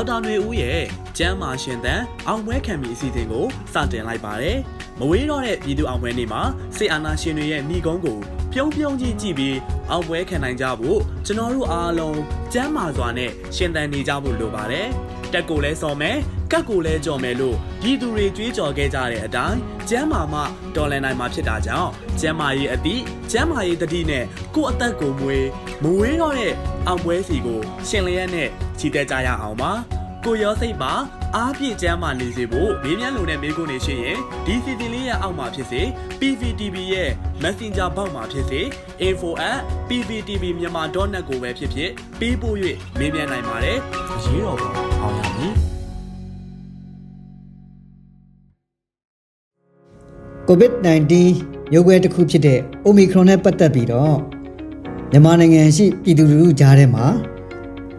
ဒေါက်တာຫນွေဦးရဲ့ကျမ်းမာရှင်သန်အောင်ပွဲခံမီအစီအစဉ်ကိုစတင်လိုက်ပါတယ်။မဝေးတော့တဲ့ပြည်သူအောင်ပွဲနေ့မှာစေအာနာရှင်တွေရဲ့ဏီကုန်းကိုပြုံးပြုံးကြီးကြည့်ပြီးအောင်ပွဲခံနိုင်ကြဖို့ကျွန်တော်တို့အားလုံးကျမ်းမာစွာနဲ့ရှင်သန်နေကြဖို့လိုပါတယ်။တက်ကိုလဲစော်မယ်ကတ်ကိုလဲကြော်မယ်လို့ပြည်သူတွေကြွေးကြော်ခဲ့ကြတဲ့အတိုင်းကျမ်းမာမှတော်လန်နိုင်မှာဖြစ်တာကြောင့်ကျမ်းမာရေးအသည့်ကျမ်းမာရေးတတိနဲ့ကိုယ့်အသက်ကိုမွေးမဝေးတော့တဲ့အောင်ပွဲစီကိုရှင်လျက်နဲ့ ချီတက်ကြရအောင်ပါကိုရောစိတ်ပါအားပြည့်ကျမ်းမာနေစေဖို့မေးမြန်းလိုတဲ့မေးခွန်းတွေရှိရင်ဒီစီတီလေးရဲ့အောက်မှာဖြစ်စေ PVTV ရဲ့ Messenger ဘောက်မှာဖြစ်စေ info@pvtvmyanmar.net ကိုပဲဖြစ်ဖြစ်ပေးပို့၍မေးမြန်းနိုင်ပါတယ်အရေးတော်ပုံအောင်ရမည် COVID-19 ရုပ်ွယ်တစ်ခုဖြစ်တဲ့ Omicron နဲ့ပတ်သက်ပြီးတော့မြန်မာနိုင်ငံရှိပြည်သူလူထုကြားထဲမှာ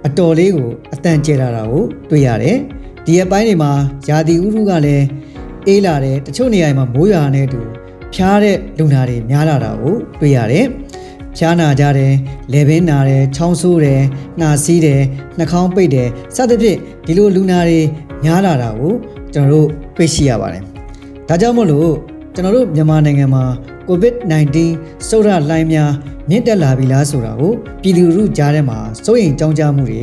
အတော်လေးကိုအတန်ကျဲလာတာကိုတွေ့ရတယ်။ဒီအပိုင်းတွေမှာယာတီဥထုကလည်းအေးလာတယ်တချို့နေရာတွေမှာမိုးရွာနေတူဖျားတဲ့လူနာတွေများလာတာကိုတွေ့ရတယ်။ဖျားနာကြတယ်၊လေပင်နာတယ်၊ချောင်းဆိုးတယ်၊နှာစီးတယ်၊နှာခေါင်းပိတ်တယ်စသဖြင့်ဒီလိုလူနာတွေများလာတာကိုကျွန်တော်တို့တွေ့ရှိရပါတယ်။ဒါကြောင့်မို့လို့ကျွန်တော်တို့မြန်မာနိုင်ငံမှာ COVID-19 စုရလှိုင်းများမြင့်တက်လာပြီလားဆိုတာကိုပြည်သူလူထုကြားထဲမှာစိုးရိမ်ကြောင်းကြမှုတွေ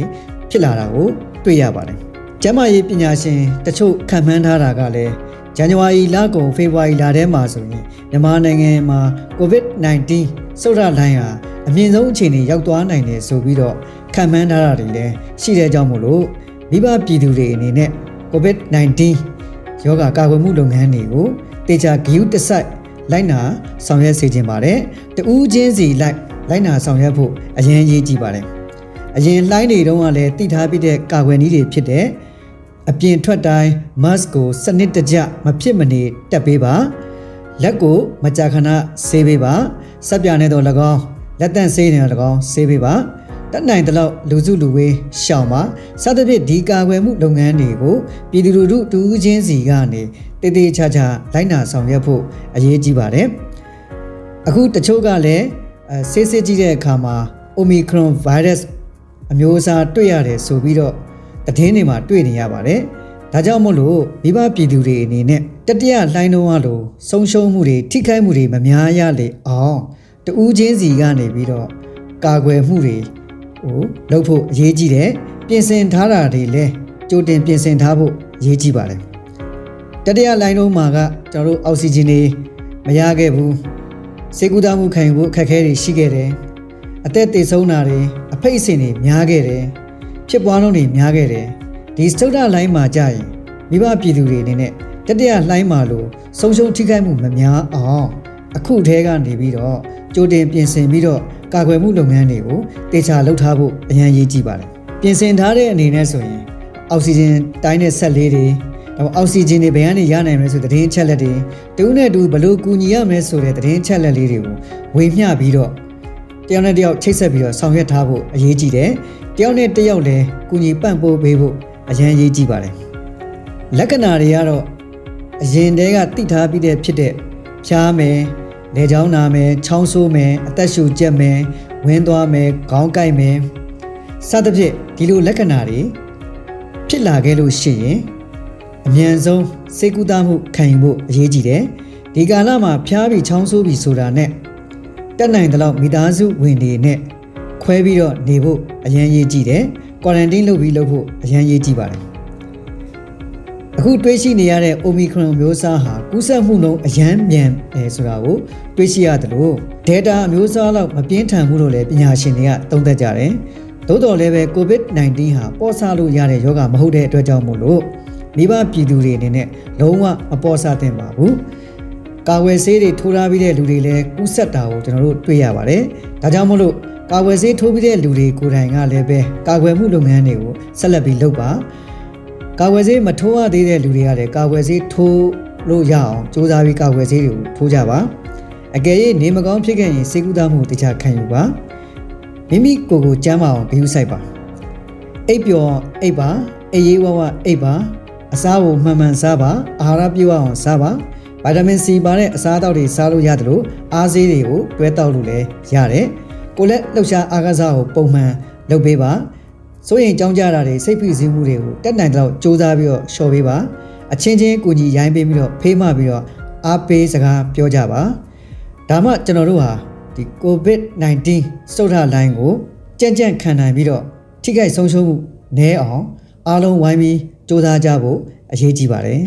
ဖြစ်လာတာကိုတွေ့ရပါတယ်။ကျန်းမာရေးပညာရှင်တချို့ခံမှန်းထားတာကလည်းဇန်နဝါရီလကုန်ဖေဖော်ဝါရီလထဲမှာဆိုရင်မြန်မာနိုင်ငံမှာ COVID-19 စုရလှိုင်းဟာအမြင့်ဆုံးအခြေအနေရောက်သွားနိုင်တယ်ဆိုပြီးတော့ခံမှန်းထားတာတွေလည်းရှိတဲ့ကြောင့်မို့လို့မိဘပြည်သူတွေအနေနဲ့ COVID-19 ယောဂကာကွယ်မှုလုပ်ငန်းတွေကိုတေချာဂယုတစိုက် လိုက်နာဆောင်ရွက်စေခြင်းပါတယ်။တဦးချင်းစီလိုက်လိုက်နာဆောင်ရွက်ဖို့အရင်ရေးကြည့်ပါတယ်။အရင်လှိုင်းတွေတုန်းကလည်းတိထားပြီးတဲ့ကာကွယ်နည်းတွေဖြစ်တဲ့အပြင်ထွက်တိုင်း mask ကိုစနစ်တကျမဖြစ်မနေတက်ပေးပါ။လက်ကိုမကြာခဏဆေးပေးပါ။စပ်ပြာနဲ့တော့၎င်းလက်တန့်ဆေးနဲ့တော့၎င်းဆေးပေးပါ။ တက်နိုင်တဲ့လောက်လူစုလူဝေးရှောင်ပါစသဖြင့်ဒီကာကွယ်မှုလုပ်ငန်းတွေကိုပြည်သူလူထုတူးချင်းစီကနေတည်တည်ချာချာလိုက်နာဆောင်ရွက်ဖို့အရေးကြီးပါတယ်အခုတချို့ကလည်းအဲဆေးစစ်ကြည့်တဲ့အခါမှာ Omicron virus အမျိုးအစားတွေ့ရတယ်ဆိုပြီးတော့သတင်းတွေမှာတွေ့နေရပါတယ်ဒါကြောင့်မို့လို့မိဘပြည်သူတွေအနေနဲ့တတိယလှိုင်းလုံးအလိုဆုံးရှုံးမှုတွေထိခိုက်မှုတွေမများရလေအောင်တူးချင်းစီကနေပြီးတော့ကာကွယ်မှုတွေ ဟိုလုပ်ဖို့အရေးကြီးတယ်ပြင်ဆင်ထားတာတွေလည်းကြိုတင်ပြင်ဆင်ထားဖို့အရေးကြီးပါတယ်တတိယလိုင်းလုံးမှာကကျွန်တော်တို့အောက်ဆီဂျင်တွေမရခဲ့ဘူးစေကူတာမှုခံယူဖို့အခက်အခဲတွေရှိခဲ့တယ်အသက်သေဆုံးတာတွေအဖိတ်အစင်တွေများခဲ့တယ်ဖြစ်ပွားလုံးတွေများခဲ့တယ်ဒီစတုဒ္ဒလိုင်းမှာကြာရင်မိဘပြည်သူတွေအနေနဲ့တတိယလှိုင်းမှာလို့ဆုံးရှုံးထိခိုက်မှုမများအောင်အခုထဲကနေပြီးတော့ကြိုတင်ပြင်ဆင်ပြီးတော့ ကာကွယ်မှုလုပ်ငန်းတွေကိုတေချာလှုပ်ထားဖို့အရန်ရေးကြည့်ပါတယ်ပြင်ဆင်ထားတဲ့အနေနဲ့ဆိုရင်အောက်ဆီဂျင်တိုင်းတဲ့ဆက်လေးတွေဒါအောက်ဆီဂျင်တွေဘယ်ကနေရနိုင်မလဲဆိုတဲ့သတင်းချက်လက်တွေတူးနဲ့တူဘလို့ကူညီရမလဲဆိုတဲ့သတင်းချက်လက်လေးတွေကိုဝေမျှပြီးတော့တယောက်နဲ့တယောက်ချိတ်ဆက်ပြီးတော့ဆောင်ရွက်ထားဖို့အရေးကြီးတယ်တယောက်နဲ့တယောက်လည်းကူညီပံ့ပိုးပေးဖို့အရန်ရေးကြည့်ပါတယ်လက္ခဏာတွေကတော့အရင်တည်းကတိထားပြီးတဲ့ဖြစ်တဲ့ဖျားမယ် လေချောင်းနာမယ်ချောင်းဆိုးမယ်အသက်ရှူကျက်မယ်ဝင်းသွားမယ်ခေါင်းကိုက်မယ်စသဖြင့်ဒီလိုလက္ခဏာတွေဖြစ်လာခဲ့လို့ရှိရင်အမြန်ဆုံးစိတ်ကူးသားမှုခံယူဖို့အရေးကြီးတယ်ဒီကာလမှာဖျားပြီးချောင်းဆိုးပြီးဆိုတာနဲ့တက်နိုင်တဲ့လောက်မိသားစုဝင်တွေနဲ့ခွဲပြီးတော့နေဖို့အရန်ရေးကြည့်တယ်ကွာရန်တင်းလုပ်ပြီးလုပ်ဖို့အရန်ရေးကြည့်ပါတယ် အခုတွေးရှိနေရတဲ့ Omicron မျိုးအစားဟာကူးစက်မှုနှုန်းအရန်မြန်တယ်ဆိုတာကိုတွေးရှိရတယ်လို့ data အမျိုးအစားလောက်မပြင်းထန်ဘူးလို့လည်းပညာရှင်တွေကသုံးသပ်ကြတယ်။သို့တော်လည်းပဲ COVID-19 ဟာပေါ်ဆလို့ရတဲ့ယောဂမဟုတ်တဲ့အတွက်ကြောင့်မို့လို့မိဘပြည်သူတွေအနေနဲ့လုံးဝမပေါ်ဆသင့်ပါဘူး။ကာဝယ်ဆေးတွေထိုးထားပြီးတဲ့လူတွေလည်းကူးစက်တာကိုကျွန်တော်တို့တွေ့ရပါတယ်။ဒါကြောင့်မို့လို့ကာဝယ်ဆေးထိုးပြီးတဲ့လူတွေကိုယ်တိုင်ကလည်းပဲကာကွယ်မှုလုပ်ငန်းတွေကိုဆက်လက်ပြီးလုပ်ပါ။ ကာဝယ်ဆေးမထိုးရသေးတဲ့လူတွေကလည်းကာဝယ်ဆေးထိုးလို့ရအောင်စူးစမ်းပြီးကာဝယ်ဆေးတွေကိုထိုးကြပါအကယ်၍နေမကောင်းဖြစ်ခဲ့ရင်စေကူသားမှုတခြားခံယူပါမိမိကိုယ်ကိုကျမ်းမာအောင်ဂရုစိုက်ပါအိပ်ပျော်အိပ်ပါအေးရေးဝဝအိပ်ပါအစားကိုမှန်မှန်စားပါအာဟာရပြည့်ဝအောင်စားပါဗီတာမင်စီပါတဲ့အစားအသောက်တွေစားလို့ရတယ်လို့အားဆေးတွေကိုတွဲတောက်လို့လည်းရတယ်ကိုလက်လှုပ်ရှားအားကစားကိုပုံမှန်လုပ်ပေးပါ စိုးရင်ကြောင်းကြတာတွေစိတ်ဖိစီးမှုတွေကိုတက်နိုင်တော့စူးစမ်းပြီးတော့ရှော်ပေးပါအချင်းချင်းကိုကြီးရိုင်းပေးပြီးတော့ဖေးမပြီးတော့အားပေးစကားပြောကြပါဒါမှကျွန်တော်တို့ဟာဒီ COVID-19 စုတ်ထလိုင်းကိုကြံ့ကြံ့ခံနိုင်ပြီးတော့ထိခိုက်ဆုံးရှုံးမှုနည်းအောင်အားလုံးဝိုင်းပြီးစူးစမ်းကြဖို့အရေးကြီးပါတယ်